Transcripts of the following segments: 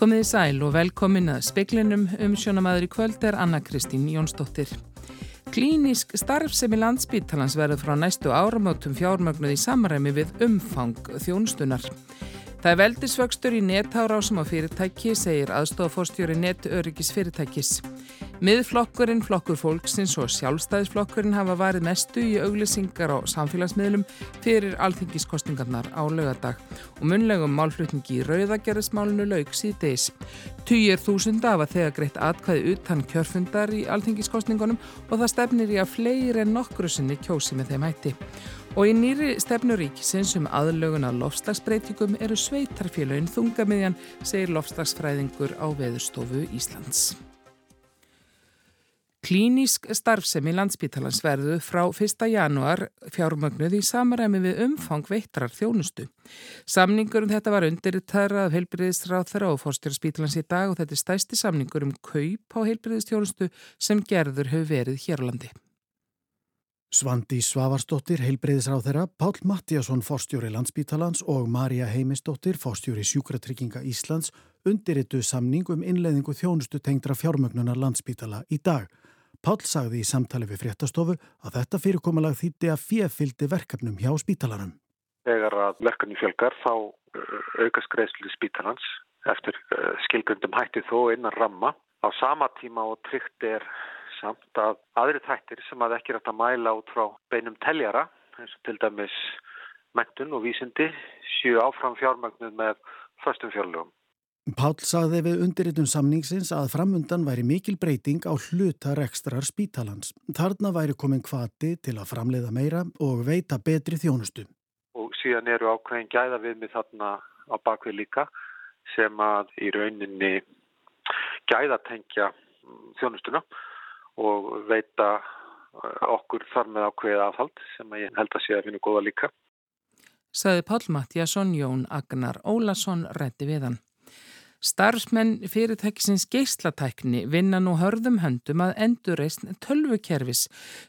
Komið í sæl og velkomin að speklinum um sjónamaður í kvöld er Anna Kristín Jónsdóttir. Klínisk starfsemi landsbítalans verður frá næstu áramötum fjármögnuð í samræmi við umfang þjónustunar. Það er veldisvöxtur í nettárásum á fyrirtæki, segir aðstofórstjóri nettörygis fyrirtækis. Miðflokkurinn, flokkur fólksins og sjálfstæðisflokkurinn hafa varið mestu í auglýsingar á samfélagsmiðlum fyrir alþingiskostingarnar á lögadag og munlegum málflutningi í rauðagerðismálunu laug síðdeis. Týjir þúsunda hafa þegar greitt atkvæði utan kjörfundar í alþingiskostingunum og það stefnir í að fleiri en nokkru sinni kjósi með þeim hætti. Og í nýri stefnuríkisins um aðlögun að lofslagsbreytingum eru sveitarfélagin þungamiðjan, segir lofslagsfræðingur á Veðurstofu Íslands. Klínísk starfsemi landsbítalans verðu frá 1. januar fjármögnuð í samaræmi við umfang veitrar þjónustu. Samningur um þetta var undirriðtæra af heilbriðisráð þeirra og fórstjórnspítalans í dag og þetta er stæsti samningur um kaup á heilbriðistjónustu sem gerður hefur verið hérlandi. Svandi Svavarsdóttir, heilbreyðisráð þeirra, Pál Mattíasson, fórstjóri landsbítalans og Marja Heimisdóttir, fórstjóri sjúkratrygginga Íslands undirritu samning um innleðingu þjónustu tengdra fjármögnunar landsbítala í dag. Pál sagði í samtali við fréttastofu að þetta fyrirkomalag þýtti að fjefildi verkefnum hjá spítalarum. Þegar að verkefni fjölgar þá uh, aukast greiðslu spítalans eftir uh, skilgundum hætti þó innan ramma. Á sama tíma og tryggt er samt að aðri tættir sem að ekki rætt að mæla út frá beinum teljara eins og til dæmis mentun og vísindi séu áfram fjármögnuð með förstum fjárlugum. Pál sagði við undirritun samningsins að framundan væri mikil breyting á hluta rekstrar spítalans. Þarna væri komin kvati til að framleiða meira og veita betri þjónustu. Og síðan eru ákveðin gæða við mig þarna á bakvið líka sem að í rauninni gæðatengja þjónustuna og veita eh, okkur þar með ákveðið afhald sem ég held að sé að finna góða líka. Saði Pál Mattiasson Jón Agnar Ólason rétti við hann. Starfsmenn fyrirtækisins geyslatækni vinna nú hörðum höndum að endurreysn tölvukerfis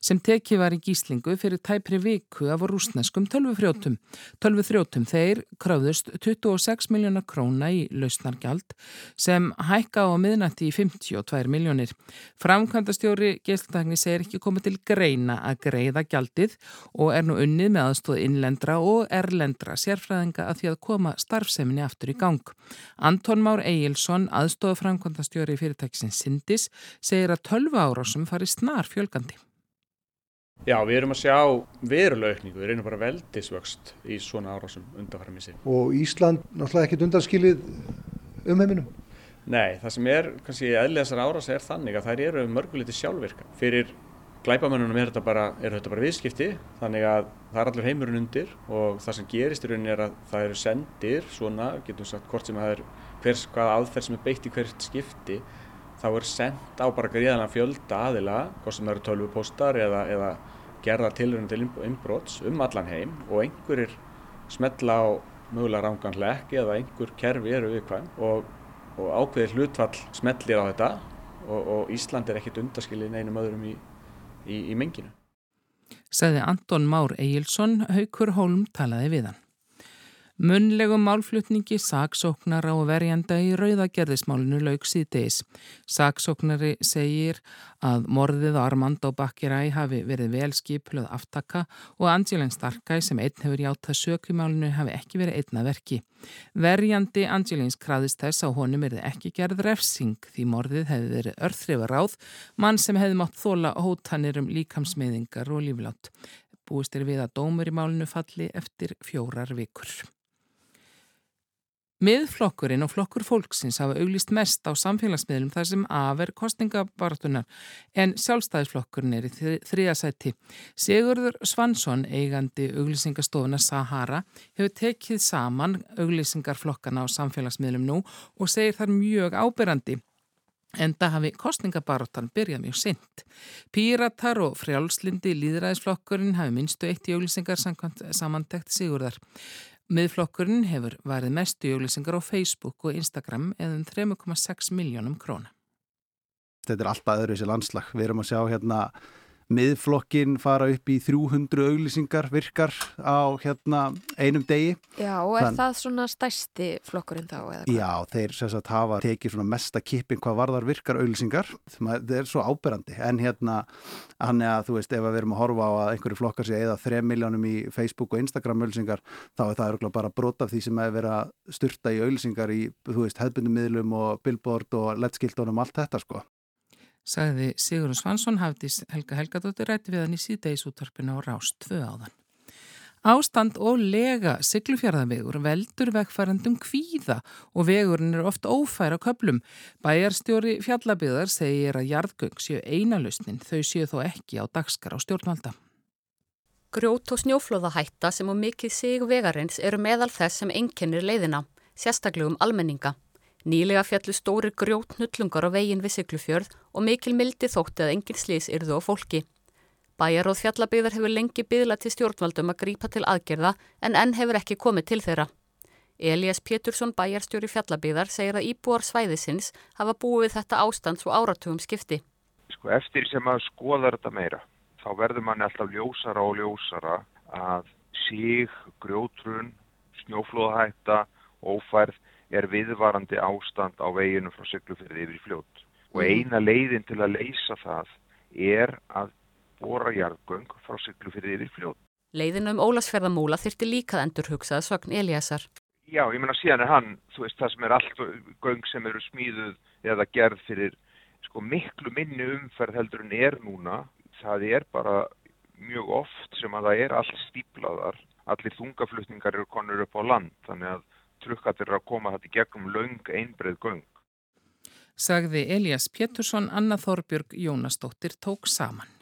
sem teki var í gíslingu fyrir tæpri viku af rúsneskum tölvufrjótum. Tölvufrjótum þeir krafðust 26 miljónar króna í lausnargjald sem hækka á miðnætti í 52 miljónir. Framkvæmdastjóri geyslatækni segir ekki komið til greina að greiða gjaldið og er nú unnið með aðstóð innlendra og erlendra sérfræðinga að því að koma starfseminni aftur í gang. Anton Már Már Egilson, aðstofaframkvæmdastjóri fyrirtæksin Sindis, segir að 12 árásum fari snar fjölgandi. Já, við erum að sjá verulega aukningu, við reynum bara veldisvöxt í svona árásum undanfæramísi. Og Ísland náttúrulega ekkit undanskilið um heiminum? Nei, það sem er kannski eðlega þessar árás er þannig að þær eru mörguliti sjálfvirka. Fyrir glæpamennunum er þetta bara, er þetta bara viðskipti þannig að það er allur heimurinn undir og það sem gerist í rauninni er að það eru sendir svona, getum sagt hvort sem það er hvers, hvaða aðferð sem er beitt í hvert skipti þá er sendt á bara gríðalega fjölda aðila, hvort sem það eru tölvupóstar eða, eða gerða tilrönd til inbrots um allan heim og einhverjir smetla á mögulega rángan hlekki eða einhver kerfi eru viðkvæm og, og ákveðir hlutfall smetlir á þetta og, og Ísland er ekkit undaskilin einum öðrum í í, í menginu. Saði Anton Már Egilson, Haukur Holm talaði við hann. Munlegum málflutningi saksóknara og verjanda í rauðagerðismálinu lauk síðdeis. Saksóknari segir að morðið á Armando Bakkiræ hafi verið vel skipluð aftaka og Angelin Starkæ sem einn hefur játað sökumálinu hafi ekki verið einna verki. Verjandi Angelins kraðist þess að honum erði ekki gerð refsing því morðið hefði verið örþrifa ráð, mann sem hefði mátt þóla hótanir um líkamsmiðingar og líflátt. Búist er við að dómur í málinu falli eftir fjórar vikur. Miðflokkurinn og flokkur fólksins hafa auglist mest á samfélagsmiðlum þar sem afer kostningabartunar en sjálfstæðisflokkurinn er í þriðasætti. Sigurður Svansson, eigandi auglýsingastofuna Sahara, hefur tekið saman auglýsingarflokkana á samfélagsmiðlum nú og segir þar mjög ábyrrandi. En það hafi kostningabaróttan byrjað mjög sint. Píratar og frjálslindi líðræðisflokkurinn hafi minnstu eitt í auglýsingar samantekt Sigurðar. Miðflokkurinn hefur værið mestu jöglesingar á Facebook og Instagram eða um 3,6 miljónum króna. Þetta er alltaf öðru þessi landslag. Við erum að sjá hérna miðflokkin fara upp í 300 auglýsingar virkar á hérna einum degi. Já, og er Þann... það svona stærsti flokkurinn þá? Já, þeir sagt, hafa tekið svona mesta kipping hvað varðar virkar auglýsingar. Það er svo áberandi, en hérna hann er að þú veist, ef við erum að horfa á að einhverju flokkar sé eða 3 miljónum í Facebook og Instagram auglýsingar, þá er það bara brot af því sem er verið að styrta í auglýsingar í, þú veist, hefðbundum miðlum og billboard og letskildunum, allt þetta sko sagði Sigurður Svansson hafðis Helga Helgadóttir rætti við hann í síðdeisúttarpinu á Rást 2 áðan. Ástand og lega syklufjörðavegur veldur vegfærandum kvíða og vegurinn er oft ófæra köplum. Bæjarstjóri fjallabíðar segir að jarðgöng séu einalusnin, þau séu þó ekki á dagskar á stjórnvalda. Grjót og snjóflóðahætta sem á mikið sig vegarins eru meðal þess sem enginnir leiðina, sérstaklega um almenninga. Nýlega fjallu stóri grjót nullungar á veginn við Siglufjörð og mikil mildi þótti að engin slís yrðu á fólki. Bæjaróð fjallabíðar hefur lengi byðla til stjórnvaldum að grípa til aðgerða en enn hefur ekki komið til þeirra. Elias Pétursson bæjarstjóri fjallabíðar segir að íbúar svæðisins hafa búið þetta ástand svo áratugum skipti. Sko eftir sem að skoða þetta meira þá verður manni alltaf ljósara og ljósara að síg, grjótrun, snjóflóðhætta, ófærð er viðvarandi ástand á veginu frá syklufyrði yfir fljótt og mm. eina leiðin til að leysa það er að bóra jarðgöng frá syklufyrði yfir fljótt. Leiðin um Ólasferðamúla þyrti líkað endur hugsað svagn Eliasar. Já, ég menna síðan er hann, þú veist, það sem er allt göng sem eru smíðuð eða gerð fyrir sko miklu minni umferð heldur en er núna, það er bara mjög oft sem að það er allt stíplaðar, allir þungaflutningar eru konur upp á land, þannig að trukkatir að koma þetta í gegnum laung einbreið göng. Sagði Elias Pétursson, Anna Þorbjörg Jónasdóttir tók saman.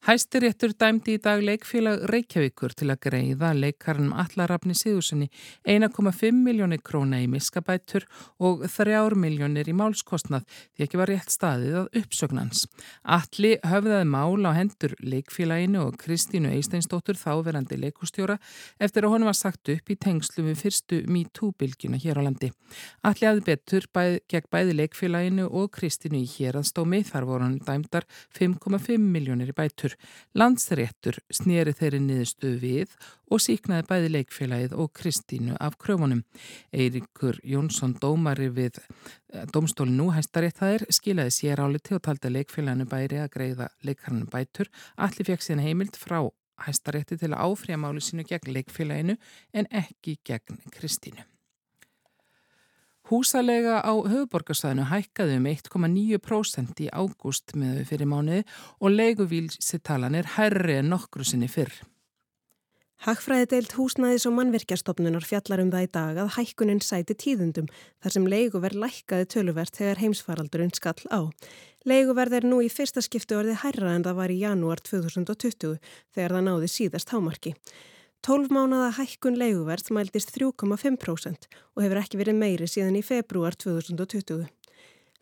Hæstiréttur dæmdi í dag leikfélag Reykjavíkur til að greiða leikarnum Allarafni Sigurssoni 1,5 miljónir króna í miskabætur og 3 miljónir í málskostnað því ekki var rétt staðið að uppsögnans. Alli höfðaði mál á hendur leikfélaginu og Kristínu Eisteinsdóttur þáverandi leikustjóra eftir að honum var sagt upp í tengslu við fyrstu MeToo-bylgina hér á landi. Alli aði betur bæð, gegn bæði leikfélaginu og Kristínu í héranstómi þar voru hann dæmdar 5,5 miljónir í bætur dómur. Landsréttur snýri þeirri niðurstu við og síknaði bæði leikfélagið og Kristínu af kröfunum. Eirikur Jónsson dómari við eh, domstólinu nú hæstarétt er skilaði sér áliti og taldi leikfélaginu bæri að greiða leikarninu bætur. Allir fekk síðan heimild frá hæstarétti til að áfrýja máli sínu gegn leikfélaginu en ekki gegn Kristínu. Húsalega á höfuborgarsvæðinu hækkaði um 1,9% í ágúst með fyrir mánuði og leiguvílsitalan er hærri en nokkru sinni fyrr. Hagfræði deilt húsnæðis og mannverkjastofnunar fjallar um það í dag að hækkunin sæti tíðundum þar sem leiguverð lækkaði töluvert þegar heimsfaraldurinn skall á. Leiguverð er nú í fyrsta skiptu orðið hærra en það var í janúar 2020 þegar það náði síðast hámarki. 12 mánada hækkun leiguverð mæltist 3,5% og hefur ekki verið meiri síðan í februar 2020.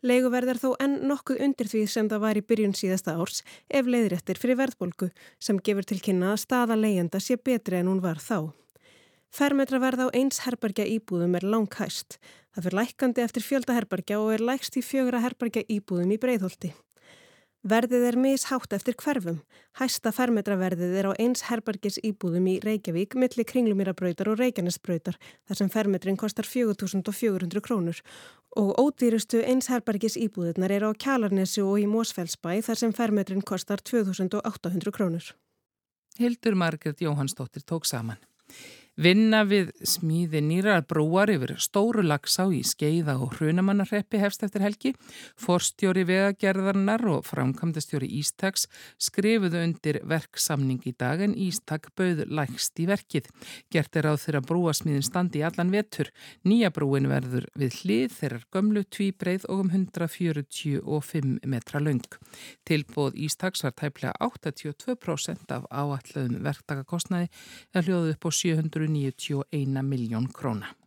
Leiguverð er þó enn nokkuð undir því sem það var í byrjun síðasta árs ef leiðrættir fyrir verðbólgu sem gefur til kynna að staða leigjanda sé betri en hún var þá. Fermetraverð á eins herbergja íbúðum er langhæst. Það fyrir lækandi eftir fjölda herbergja og er lækst í fjögra herbergja íbúðum í breyðholti. Verðið er mishátt eftir hverfum. Hæsta fermetraverðið er á eins herbergis íbúðum í Reykjavík millir kringlumýrabrautar og Reykjanesbrautar þar sem fermetrin kostar 4400 krónur og ódýrustu eins herbergis íbúðunar er á Kjalarnesu og í Mósfellsbæ þar sem fermetrin kostar 2800 krónur. Hildur Margret Jóhannsdóttir tók saman. Vinna við smíði nýrar brúar yfir stóru lagsá í skeiða og hrunamannarreppi hefst eftir helgi. Forstjóri vegagerðarnar og framkvæmdastjóri Ístaks skrifuðu undir verksamning í dag en Ístak bauð lægst í verkið. Gert er á þeirra brúasmíðin standi í allan vetur. Nýja brúin verður við hlið þeirrar gömlu tvíbreið og um 145 metra laung. Tilbóð Ístaks var tæplega 82% af áalluðum verktakakostnaði að hljóðu upp á 700 91 miljón króna.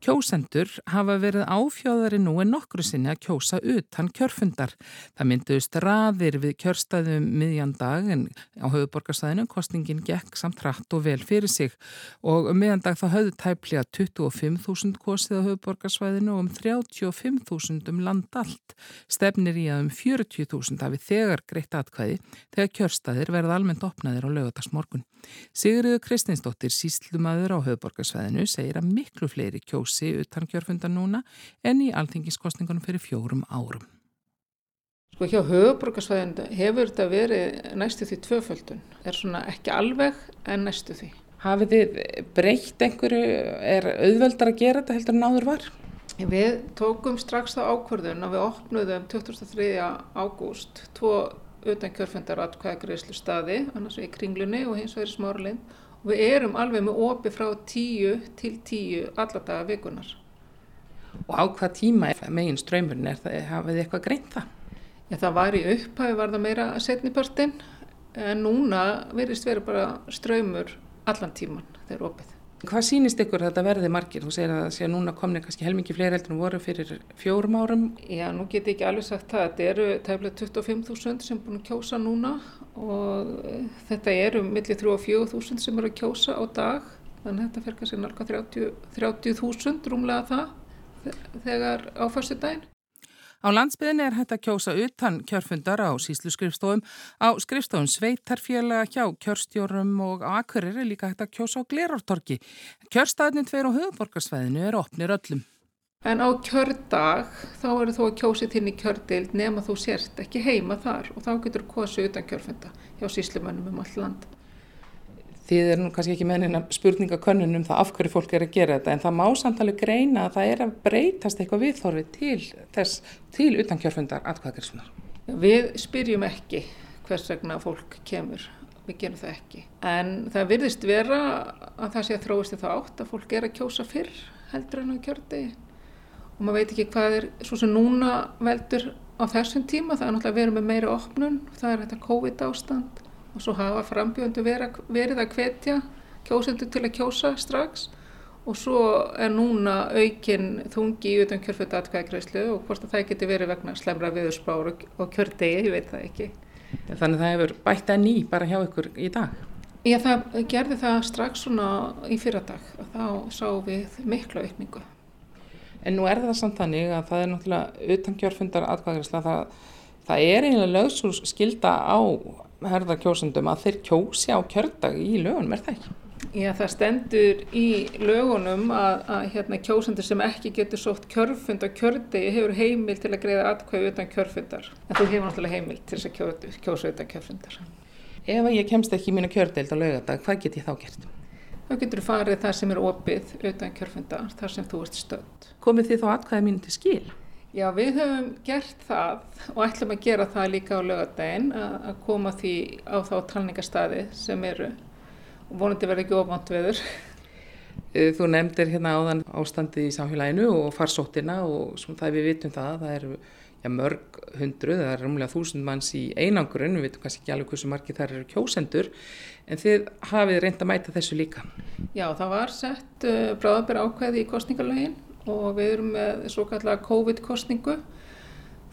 Kjósendur hafa verið áfjóðari nú en nokkru sinni að kjósa utan kjörfundar. Það mynduðist raðir við kjörstaðum miðjan dag en á höfuborgarsæðinu kostningin gekk samt rætt og vel fyrir sig og um miðjan dag það höfðu tæplega 25.000 kostið á höfuborgarsvæðinu og um 35.000 um land allt. Stefnir í að um 40.000 hafi þegar greitt atkvæði þegar kjörstaðir verða almennt opnaðir á lögadagsmorgun. Sigriður Kristinsdóttir, síslumadur á höfuborgarsvæðinu, segir að miklu fleiri kjósa kjósi utan kjörfundar núna en í alþingiskostningunum fyrir fjórum árum. Sko hjá höfuborgarsvæðinu hefur þetta verið næstu því tvöföldun. Er svona ekki alveg en næstu því. Hafið þið breytt einhverju, er auðveldar að gera þetta heldur en áður var? Við tókum strax þá ákvörðun að við opnuðum 23. ágúst tvo utan kjörfundar atkvæðagreyslu staði, annars í kringlunni og hins vegar í smáralind og við erum alveg með opi frá tíu til tíu alladaga vikunar. Og á hvað tíma er megin ströymurinn? Er það, hafið þið eitthvað greint það? Já, það var í upphæfi var það meira setnipartinn en núna verist verið bara ströymur allan tíman þegar opið. Hvað sýnist ykkur þetta verði margir? Þú segir að það sé að núna komni kannski helmingi fleiri heldur en voru fyrir fjórum árum. Já, nú get ég ekki alveg sagt það. Þetta eru tæmlega 25.000 sem búin að kjósa núna og eh, þetta eru millir 3 og 4.000 sem eru að kjósa á dag. Þannig að þetta fer kannski nálga 30.000 30 rúmlega það þegar á fyrstu daginn. Á landsbyðinni er hægt að kjósa utan kjörfundar á síslu skrifstofum, á skrifstofum sveitarfélaga hjá kjörstjórum og akkurir er líka hægt að kjósa á glerartorki. Kjörstaðnin tveir á höfuborgarsvæðinu er opnir öllum. En á kjördag þá eru þú að kjósið þinn í kjördild nema þú sérst ekki heima þar og þá getur þú kosið utan kjörfunda hjá síslumönnum um all land. Þið er nú kannski ekki með neina spurningakönnun um það af hverju fólk er að gera þetta en það má samtalið greina að það er að breytast eitthvað viðþorfi til þess, til utan kjörfundar atkvæðagrisunar. Við spyrjum ekki hvers vegna fólk kemur, við gerum það ekki. En það virðist vera að það sé að þróist í það átt að fólk er að kjósa fyrr heldur en á kjördegi og maður veit ekki hvað er svo sem núna veldur á þessum tíma, það er náttúrulega að vera með meira opnun, það er þetta COVID ástand og svo hafa frambjöndu verið að hvetja kjósendur til að kjósa strax og svo er núna aukin þungi í utan kjörfjöld atkvæðagreyslu og hvort að það geti verið vegna slemra viðurspár og kjördegi, ég veit það ekki. Þannig að það hefur bætt að ný bara hjá ykkur í dag? Já, það gerði það strax svona í fyrradag og þá sáum við miklu aukningu. En nú er það samt þannig að það er náttúrulega utan kjörfjöldar atkvæðagreysla, það, það er eiginlega lögsús skilda á herðarkjósundum að þeir kjósi á kjördag í lögunum, er það ekki? Já, það stendur í lögunum að, að hérna, kjósundur sem ekki getur sótt kjörfund á kjördegi hefur heimil til að greiða atkvæðu utan kjörfundar. En þú hefur náttúrulega heimil til þess að kjósa utan kjörfundar. Ef ég kemst ekki í mínu kjördeild á lögadag, hvað get ég þá gert? Þá getur þú farið það sem er opið utan kjörfundar, þar sem þú ert stönd. Komið þið þá atkvæði mínu til skil? Já, við höfum gert það og ætlum að gera það líka á lögadaginn að koma því á þá talningastadi sem eru og vonandi verði ekki ofant veður. Eh, þú nefndir hérna áðan ástandi í samfélaginu og farsóttina og það við vitum það, það eru já, mörg hundru, það er umlega þúsund manns í einangurinn, við vitum kannski ekki alveg hversu margi þar eru kjósendur, en þið hafið reynd að mæta þessu líka. Já, það var sett uh, eh, bráðabera ákveði í kostningalögin og við erum með svo kallega COVID-kostningu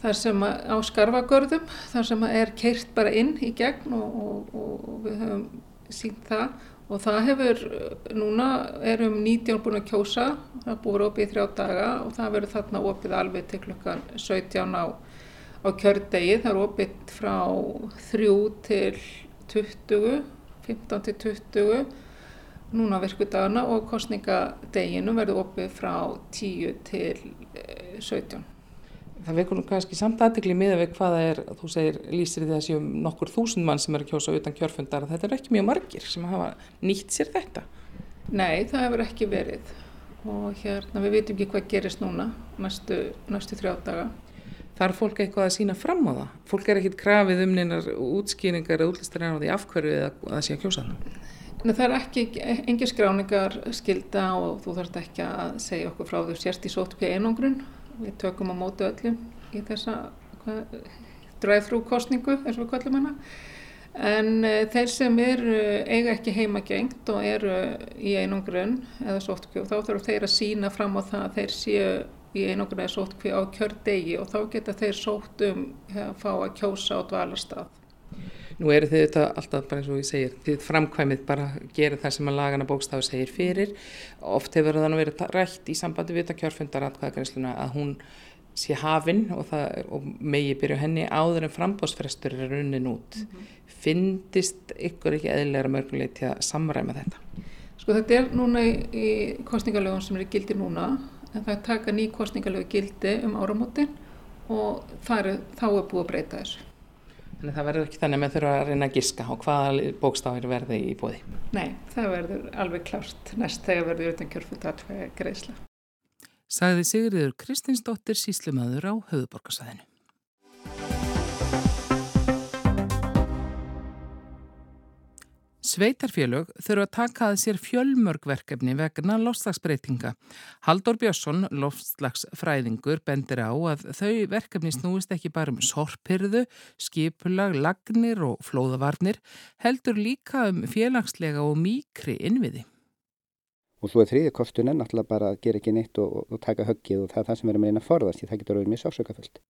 þar sem á skarfagörðum þar sem er keirt bara inn í gegn og, og, og við höfum sínt það. Og það hefur núna erum 19 búin að kjósa það búið opið í þrjá daga og það verður þarna opið alveg til klukkan 17 á, á kjördegi. Það er opið frá 3 til 20 15 til 20 núna virkudagana og kostningadeginu verður opið frá 10 til 17. Eh, það vekur nú kannski samt aðdegli miða við hvaða er, þú segir, lýsir því að séum nokkur þúsund mann sem eru kjósa utan kjörfundar, þetta er ekki mjög margir sem hafa nýtt sér þetta. Nei, það hefur ekki verið og hérna við veitum ekki hvað gerist núna næstu, næstu þrjá daga. Þar fólk eitthvað að sína fram á það? Fólk er ekkit krafið um neinar útskýringar eða útlistar en á því afhverju eða að það sé að kjósa það? Það er ekki, engin skráningar skilda og þú þarfst ekki að segja okkur frá því sérst í sótkvíða einangrun. Við tökum á mótu öllum í þessa drive-thru kostningu eins og við kallum hana. En uh, þeir sem eru eiga ekki heimagengt og eru í einungrun eða sótkví og þá þurfum þeir að sína fram á það að þeir séu í einungrun eða sótkví á kjördegi og þá geta þeir sótt um að fá að kjósa á dvalarstað. Nú eru þið þetta alltaf bara eins og ég segir, þið framkvæmið bara gera það sem að lagana bókstafu segir fyrir. Oft hefur það nú verið rætt í sambandi við þetta kjörfundaratkvæðagreifsluna að hún sé hafinn og, og megi byrja henni áður en frambóðsfrestur er runnin út. Mm -hmm. Fyndist ykkur ekki eðlilega mörgulegt til að samræma þetta? Sko þetta er núna í, í kostningalögun sem er í gildi núna en það taka ný kostningalögu gildi um áramótin og er, þá er búið að breyta þessu. Þannig það verður ekki þannig að maður þurfa að reyna að giska á hvaða bókstafir verði í bóði. Nei, það verður alveg klárt næst þegar verður utan kjörfutatvæði greiðsla. Sagði Sigriður Kristinsdóttir síslumadur á höfuborgarsæðinu. Sveitarfélög þurfa að taka að sér fjölmörgverkefni vegna lofslagsbreytinga. Haldur Björnsson, lofslagsfræðingur, bendir á að þau verkefni snúist ekki bara um sorpirðu, skipulag, lagnir og flóðavarnir, heldur líka um félagslega og mýkri innviði. Og svo er þriði kostun en náttúrulega bara að gera ekki neitt og, og taka höggið og það er það sem að reyna að forðast því það getur að vera mjög sásökafullt.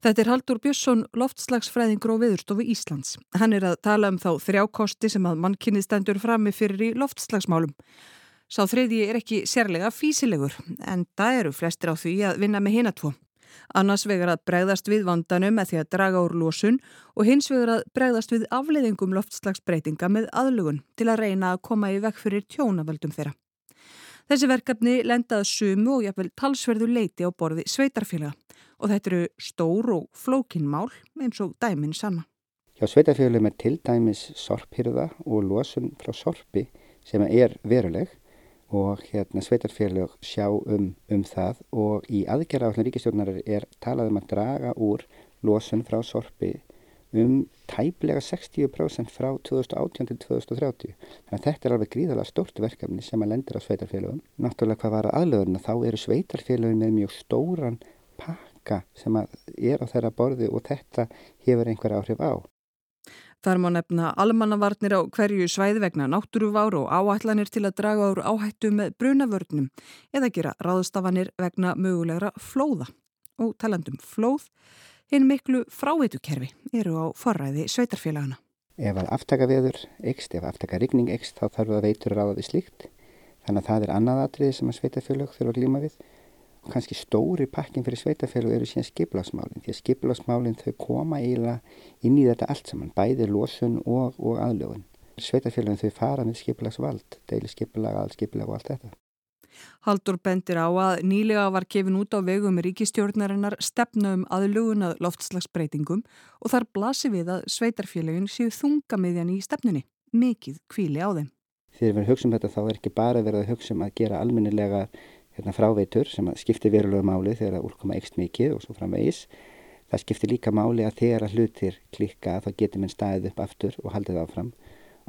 Þetta er Haldur Björnsson, loftslagsfræðingur og viðurstofu Íslands. Hann er að tala um þá þrjákosti sem að mannkynnið stendur frammi fyrir í loftslagsmálum. Sá þriði er ekki sérlega físilegur, en það eru flestir á því að vinna með hinatvo. Annars vegar að bregðast við vandanum með því að draga úr lósun og hins vegar að bregðast við afleiðingum loftslagsbreytinga með aðlugun til að reyna að koma í vekk fyrir tjónavöldum þeirra. Þessi verkefni lendaði sumu og jafnvel talsverðu leiti á borði sveitarfélaga og þetta eru stór og flókinmál eins og dæmin sanna. Já, sveitarfélagum er til dæmis sorphyrða og losun frá sorpi sem er veruleg og hérna sveitarfélag sjá um, um það og í aðgerra á ríkistjórnar er talað um að draga úr losun frá sorpi um tæplega 60% frá 2018 til 2030. Þannig að þetta er alveg gríðalega stort verkefni sem að lendir á sveitarfélagum. Náttúrulega hvað var aðlöðurna þá eru sveitarfélagin með mjög stóran pakka sem er á þeirra borði og þetta hefur einhver áhrif á. Þar má nefna almannavarnir á hverju svæði vegna náttúruvár og áætlanir til að draga úr áhættu með brunavörnum eða gera ráðstafanir vegna mögulegra flóða. Og talandum flóð hinn miklu frávitukerfi eru á forræði sveitarfélagana. Ef að aftaka veður ekst, ef aftaka rigning ekst, þá þarf að veitur ráða við slíkt. Þannig að það er annað atriði sem að sveitarfélag þurfa að glíma við. Kannski stóri pakkin fyrir sveitarfélag eru síðan skiplagsmálinn. Því að skiplagsmálinn þau koma eiginlega inn í þetta allt saman, bæði losun og, og aðlögun. Sveitarfélagin þau fara með skiplagsvald, deili skiplag, aðskiplag og allt þetta. Haldur bendir á að nýlega var kefin út á vegum ríkistjórnarinnar stefna um aðlugunað loftslagsbreytingum og þar blasi við að sveitarfélagin séu þungamiðjan í stefnunni. Mikið kvíli á þeim. Þegar við hugsaum þetta þá er ekki bara verið að hugsa um að gera almennilega hérna, fráveitur sem skiptir verulega máli þegar það úrkoma ekst mikið og svo framvegis. Það skiptir líka máli að þegar að hlutir klikka þá getur minn staðið upp aftur og haldið áfram.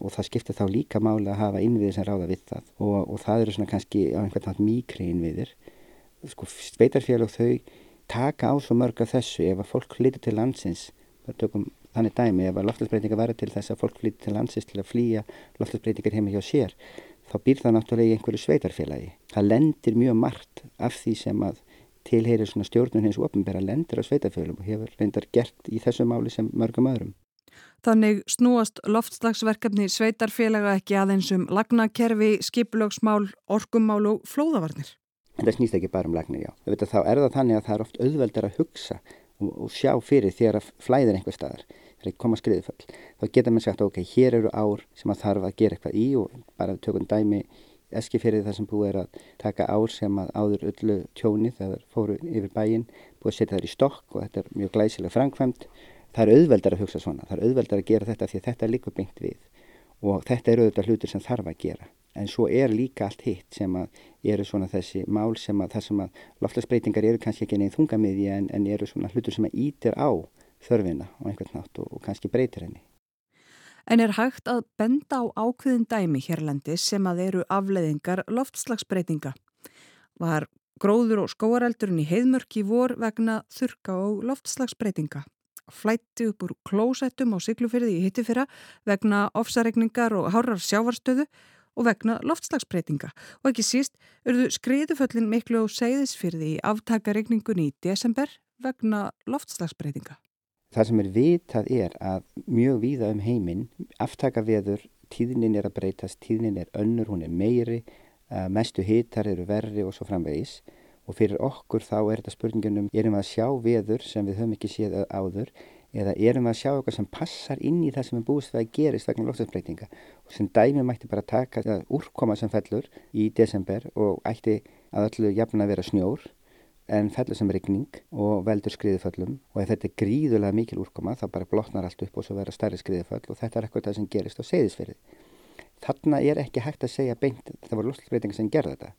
Og það skiptir þá líka máli að hafa innviðir sem ráða við það. Og, og það eru svona kannski á einhvern veginn mýkri innviðir. Sko sveitarfélag þau taka á svo mörg af þessu. Ef að fólk flyttir til landsins tökum, þannig dæmi ef að loftasbreytinga verður til þess að fólk flyttir til landsins til að flýja loftasbreytingar heima hjá sér þá býr það náttúrulega í einhverju sveitarfélagi það lendir mjög margt af því sem að tilheyrir svona stjórnun hins ofnbæra lendir á sveitarfélagum og hefur reyndar gert í þessu máli sem mörgum öðrum Þannig snúast loftslagsverkefni sveitarfélaga ekki aðeins um lagnakerfi, skipulögsmál, orkumál og flóðavarnir. Það snýst ekki bara um lagnir, já. Þá er það þannig að það er oft auðveldar að hugsa og, og sjá fyrir þegar að flæðir einhver staðar, þegar koma skriðuföll. Þá geta mann sagt, ok, hér eru ár sem að þarf að gera eitthvað í og bara tökum dæmi eski fyrir það sem búið er að taka ár sem að áður öllu tjóni þegar fóru yfir bæin, búið að setja þær í stokk og þetta er mjög glæsilega framkvæmt það er auðveldar að hugsa svona, það er auðveldar að gera þetta því að þetta er líka beint við og þetta eru auðvitað hlutur sem þarf að gera en svo er líka allt hitt sem að eru svona þessi mál sem að það sem að loftlagsbreytingar eru kannski ekki neinn þungamiði en, en eru svona hlutur sem að ítir á þörfina og einhvern nátt og, og kannski breytir henni. En er hægt að benda á ákveðin dæmi hérlendi sem að eru afleðingar loftslagsbreytinga? Var gróður og skóareldurinn í heiðmörki vor vegna þurka og loftslagsbreytinga? flætti upp úr klósettum á syklufyrði í hittufyrra vegna ofsaregningar og hárar sjávarstöðu og vegna loftslagsbreytinga og ekki síst urðu skriðuföllin miklu á segðisfyrði í aftakaregningunni í desember vegna loftslagsbreytinga. Það sem er vitað er að mjög víða um heiminn aftaka veður, tíðnin er að breytast, tíðnin er önnur, hún er meiri, mestu hitar eru verri og svo framvegis. Og fyrir okkur þá er þetta spurningunum, erum við að sjá veður sem við höfum ekki séð áður eða erum við að sjá eitthvað sem passar inn í það sem er búist við að gerist vegna lofstafsbreytinga og sem dæmi mætti bara taka úrkoma sem fellur í desember og ætti að öllu jafn að vera snjór en fellur sem regning og veldur skriðuföllum og ef þetta er gríðulega mikil úrkoma þá bara blotnar allt upp og svo vera starri skriðuföll og þetta er eitthvað sem gerist á segðisferði. Þarna er ekki hægt að segja beint það voru lofstafsbreytinga sem gerða þetta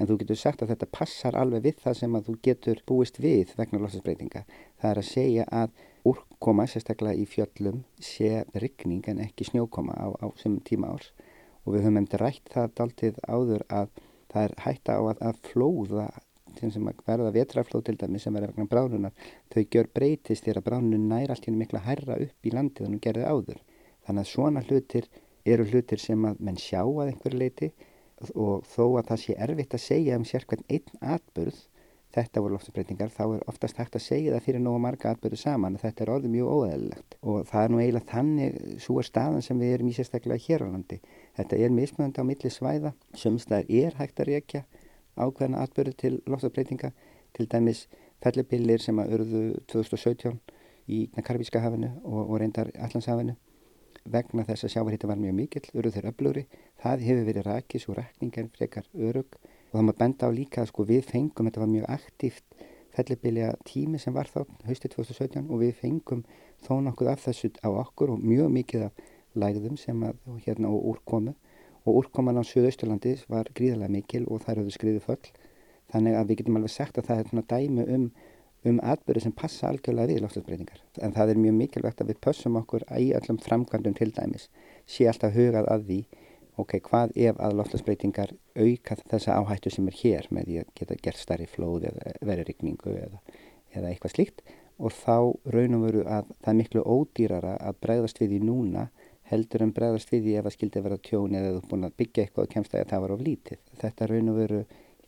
en þú getur sagt að þetta passar alveg við það sem að þú getur búist við vegna lofstafsbreytinga. Það er að segja að úrkoma, sérstaklega í fjöllum, sé ryggning en ekki snjókoma á, á sem tíma árs og við höfum eftir rætt það daltið áður að það er hætta á að, að flóða sem að verða vetraflóð til dæmi sem verður vegna bránunar, þau gjör breytist þegar bránun nær allt hérna mikla hærra upp í landið en hún gerði áður. Þannig að svona hlutir eru hlutir sem að menn sjá að einhverju leiti og þó að það sé erfitt að segja um sér hvern einn atbyrð þetta voru loftsbreytingar þá er oftast hægt að segja það fyrir nógu marga atbyrðu saman og þetta er orðið mjög óæðilegt og það er nú eiginlega þannig svo er staðan sem við erum í sérstaklega hér á landi þetta er mismönd á milli svæða semstæðar er hægt að reykja ákveðna atbyrðu til loftsbreytinga til dæmis fellibillir sem að urðu 2017 í Karabíska hafinu og, og reyndar Allandshafinu vegna þess að sjávarhýtti var mjög mikill, urðu þeir öflugri. Það hefur verið rækis og rækningar frekar örug og það maður benda á líka sko við fengum, þetta var mjög aktíft fellibilja tími sem var þá haustið 2017 og við fengum þó nokkuð af þessu á okkur og mjög mikið af lægðum sem að hérna og úrkomu og úrkoman á Suðausturlandi var gríðarlega mikil og þær höfðu skriðið föll. Þannig að við getum alveg sagt að það er svona dæmi um um atbyrði sem passa algjörlega við lofslagsbreytingar. En það er mjög mikilvægt að við pössum okkur í öllum framkvæmdum til dæmis, sé alltaf hugað að því, ok, hvað ef að lofslagsbreytingar auka þessa áhættu sem er hér með því að geta gert starri flóð eða verið rigningu eða, eða eitthvað slíkt. Og þá raunum veru að það er miklu ódýrara að bregðast við í núna heldur en bregðast við í ef að skildi vera tjón eða þú búin að byggja eitthvað og kemst að það var of lítið. Þetta raunum veru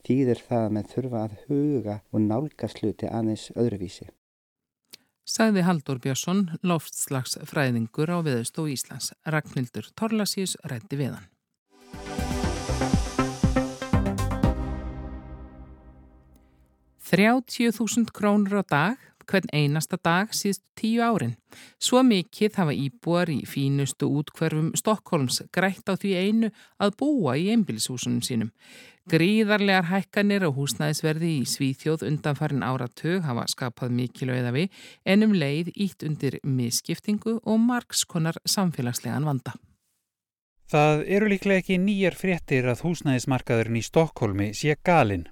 þýðir það að með þurfa að huga og nálgast hluti aðeins öðruvísi. Sagði Haldur Björnsson, loftslagsfræðingur á Viðustó Íslands. Ragnhildur Torlasís rætti við hann. Þrjáttíu þúsund krónur á dag hvern einasta dag síðust tíu árin. Svo mikið hafa íbúar í fínustu útkverfum Stokkólms grætt á því einu að búa í einbilshúsunum sínum. Gríðarlegar hækkanir á húsnæðisverði í Svíþjóð undanfarin áratug hafa skapað mikilvæða við en um leið ítt undir misskiptingu og margskonar samfélagslegan vanda. Það eru líklega ekki nýjar fréttir að húsnæðismarkaðurinn í Stokkólmi sé galinn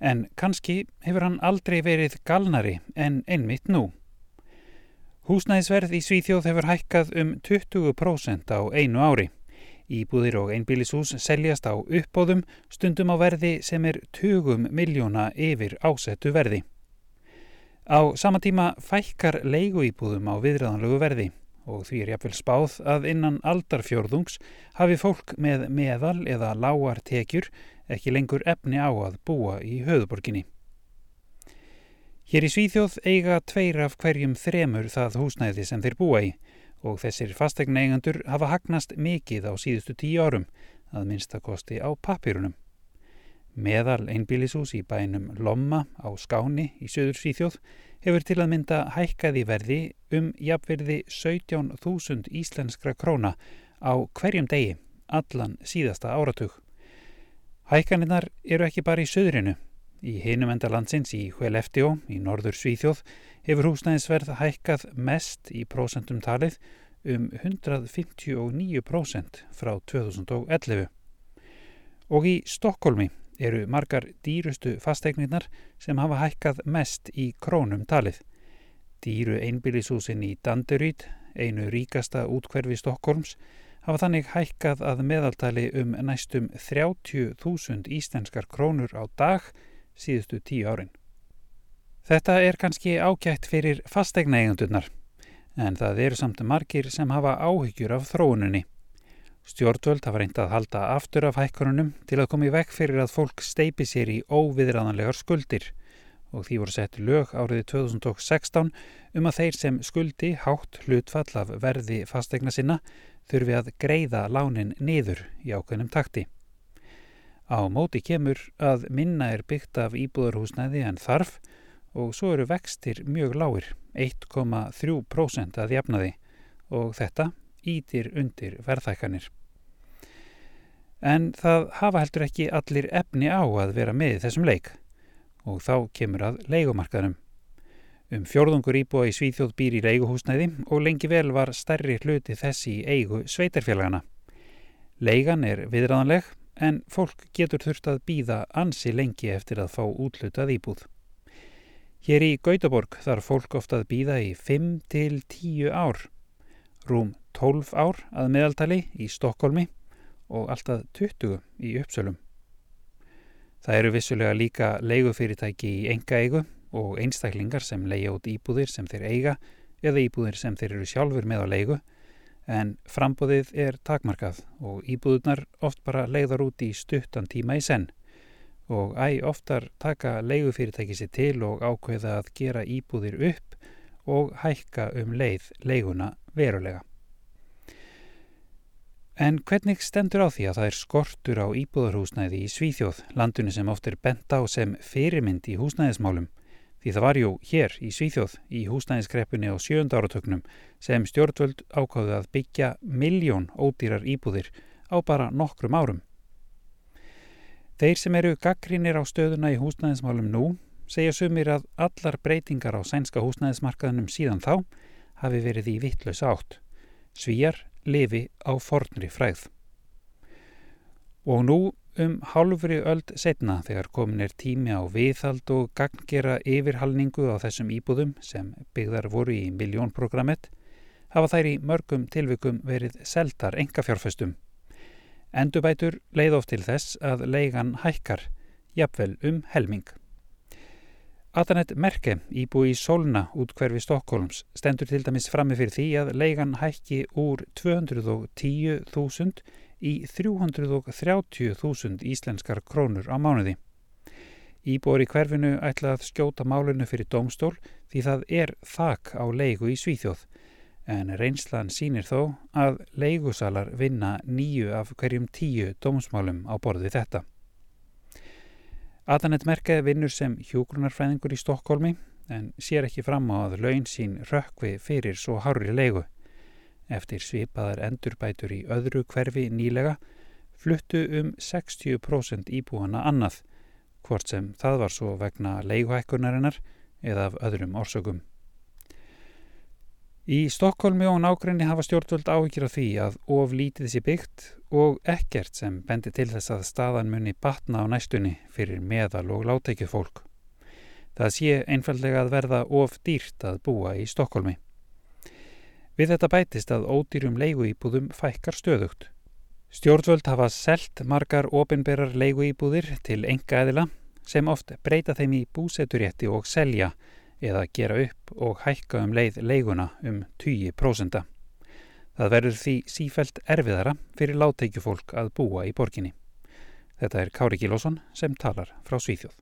en kannski hefur hann aldrei verið galnari en einmitt nú. Húsnæðisverð í Svíþjóð hefur hækkað um 20% á einu ári. Íbúðir og einbílishús seljast á uppbóðum stundum á verði sem er 20 miljóna yfir ásettu verði. Á sama tíma fækkar leiguíbúðum á viðræðanlegu verði og því er jáfnvel spáð að innan aldarfjörðungs hafi fólk með meðal eða lágar tekjur ekki lengur efni á að búa í höfuborginni. Hér í Svíþjóð eiga tveir af hverjum þremur það húsnæði sem þeir búa í og þessir fastegna eigandur hafa hagnast mikið á síðustu tíu árum að minnstakosti á papirunum. Meðal einbílisús í bænum Lomma á Skáni í söður Svíþjóð hefur til að mynda hækkaði verði um jafnverði 17.000 íslenskra króna á hverjum degi allan síðasta áratug. Hækkaninnar eru ekki bara í söðrinu. Í hinum enda landsins í Hueleftjó í norður Svíþjóð hefur húsnæðisverð hækkað mest í prósentum talið um 159% frá 2011. Og í Stokkólmi eru margar dýrustu fasteignirnar sem hafa hækkað mest í krónum talið. Dýru einbílisúsin í Danderyd, einu ríkasta útkverfi Stokkólms, hafa þannig hækkað að meðaltali um næstum 30.000 íslenskar krónur á dag síðustu tíu árin. Þetta er kannski ágætt fyrir fastegna eigandunar En það eru samt margir sem hafa áhyggjur af þróuninni. Stjórnvöld hafa reyndað að halda aftur af hækkununum til að koma í vekk fyrir að fólk steipi sér í óviðræðanlegar skuldir og því voru sett lög árið 2016 um að þeir sem skuldi hátt hlutfall af verði fastegna sinna þurfi að greiða lánin niður í ákveðnum takti. Á móti kemur að minna er byggt af íbúðarhúsnæði en þarf og svo eru vextir mjög lágir, 1,3% að jafnaði og þetta ítir undir verðhækkanir. En það hafa heldur ekki allir efni á að vera með þessum leik og þá kemur að leikumarkaðnum. Um fjórðungur íbúa í Svíþjóð býr í leiguhúsnæði og lengi vel var stærri hluti þessi í eigu sveitarfélagana. Leigan er viðræðanleg en fólk getur þurft að býða ansi lengi eftir að fá útlutað íbúð. Hér í Gautaborg þarf fólk ofta að býða í 5 til 10 ár, rúm 12 ár að meðaltali í Stokkólmi og alltaf 20 í Uppsölum. Það eru vissulega líka leigufyrirtæki í enga eigu og einstaklingar sem leia út íbúðir sem þeir eiga eða íbúðir sem þeir eru sjálfur með á leigu en frambóðið er takmarkað og íbúðunar oft bara leiðar út í stuttan tíma í senn og æg oftar taka leigufyrirtæki sér til og ákveða að gera íbúðir upp og hækka um leið leiguna verulega. En hvernig stendur á því að það er skortur á íbúðarhúsnæði í Svíþjóð, landinu sem oft er bent á sem fyrirmynd í húsnæðismálum? Því það var jú hér í Svíþjóð í húsnæðiskreppunni á sjönda áratöknum sem stjórnvöld ákáðu að byggja miljón ódýrar íbúðir á bara nokkrum árum. Þeir sem eru gaggrínir á stöðuna í húsnæðismálum nú segja sumir að allar breytingar á sænska húsnæðismarkaðunum síðan þá hafi verið í vittlaus átt. Svíjar lifi á fornri fræð. Og nú um hálfri öld setna þegar komin er tími á viðhald og ganggera yfirhalningu á þessum íbúðum sem byggðar voru í miljónprogrammet hafa þær í mörgum tilvikum verið seldar engafjárföstum. Endubætur leið oft til þess að leigan hækkar, jafnvel um helming. Atanet Merke, íbú í Solna út hverfi Stokkólms, stendur til dæmis frammi fyrir því að leigan hækki úr 210.000 í 330.000 íslenskar krónur á mánuði. Íbúar í hverfinu ætla að skjóta málunu fyrir domstól því það er þak á leigu í Svíþjóð, en reynslan sínir þó að leigusalar vinna nýju af hverjum tíu domsmálum á borði þetta. Adanet Merke vinnur sem hjógrunarfræðingur í Stokkólmi en sér ekki fram á að laun sín rökkvi fyrir svo hárri leigu. Eftir svipaðar endurbætur í öðru hverfi nýlega fluttu um 60% íbúana annað, hvort sem það var svo vegna leiguhækkunarinnar eða af öðrum orsökum. Í Stokkólmi og nákrenni hafa stjórnvöld áhyggjur af því að of lítið sé byggt og ekkert sem bendi til þess að staðan muni batna á næstunni fyrir meðal og látækju fólk. Það sé einfallega að verða of dýrt að búa í Stokkólmi. Við þetta bætist að ódýrum leiguýbúðum fækkar stöðugt. Stjórnvöld hafa selt margar ofinberar leiguýbúðir til enga eðila sem oft breyta þeim í búseturétti og selja eða gera upp og hækka um leið leiguna um 20%. Það verður því sífælt erfiðara fyrir látteikjufólk að búa í borginni. Þetta er Kári Gílásson sem talar frá Svíþjóð.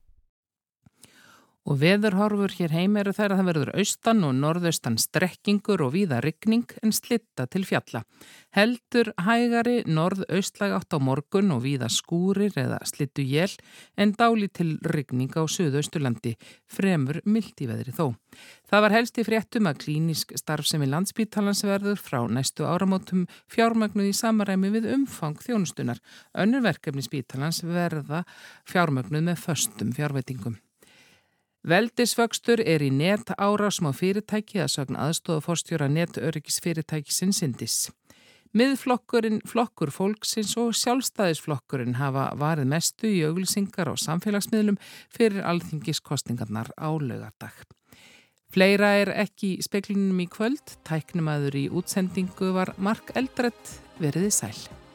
Og veðurhorfur hér heim eru þær að það verður austan og norðaustan strekkingur og víða ryggning en slitta til fjalla. Heldur hægari norðaustlag átt á morgun og víða skúrir eða slittu jél en dáli til ryggning á söðausturlandi, fremur mildi veðri þó. Það var helst í fréttum að klínisk starf sem í landsbítalansverður frá næstu áramótum fjármögnuð í samaræmi við umfang þjónustunar. Önnur verkefni spítalans verða fjármögnuð með föstum fjárveitingum. Veldisvöxtur er í net árásum á fyrirtæki að sagna aðstofa fórstjóra netöryggisfyrirtæki sinnsindis. Miðflokkurinn, flokkur fólksins og sjálfstæðisflokkurinn hafa varið mestu í auglýsingar á samfélagsmiðlum fyrir alþingiskostingarnar á lögardag. Fleira er ekki í speklinum í kvöld, tæknumadur í útsendingu var Mark Eldredd veriði sæl.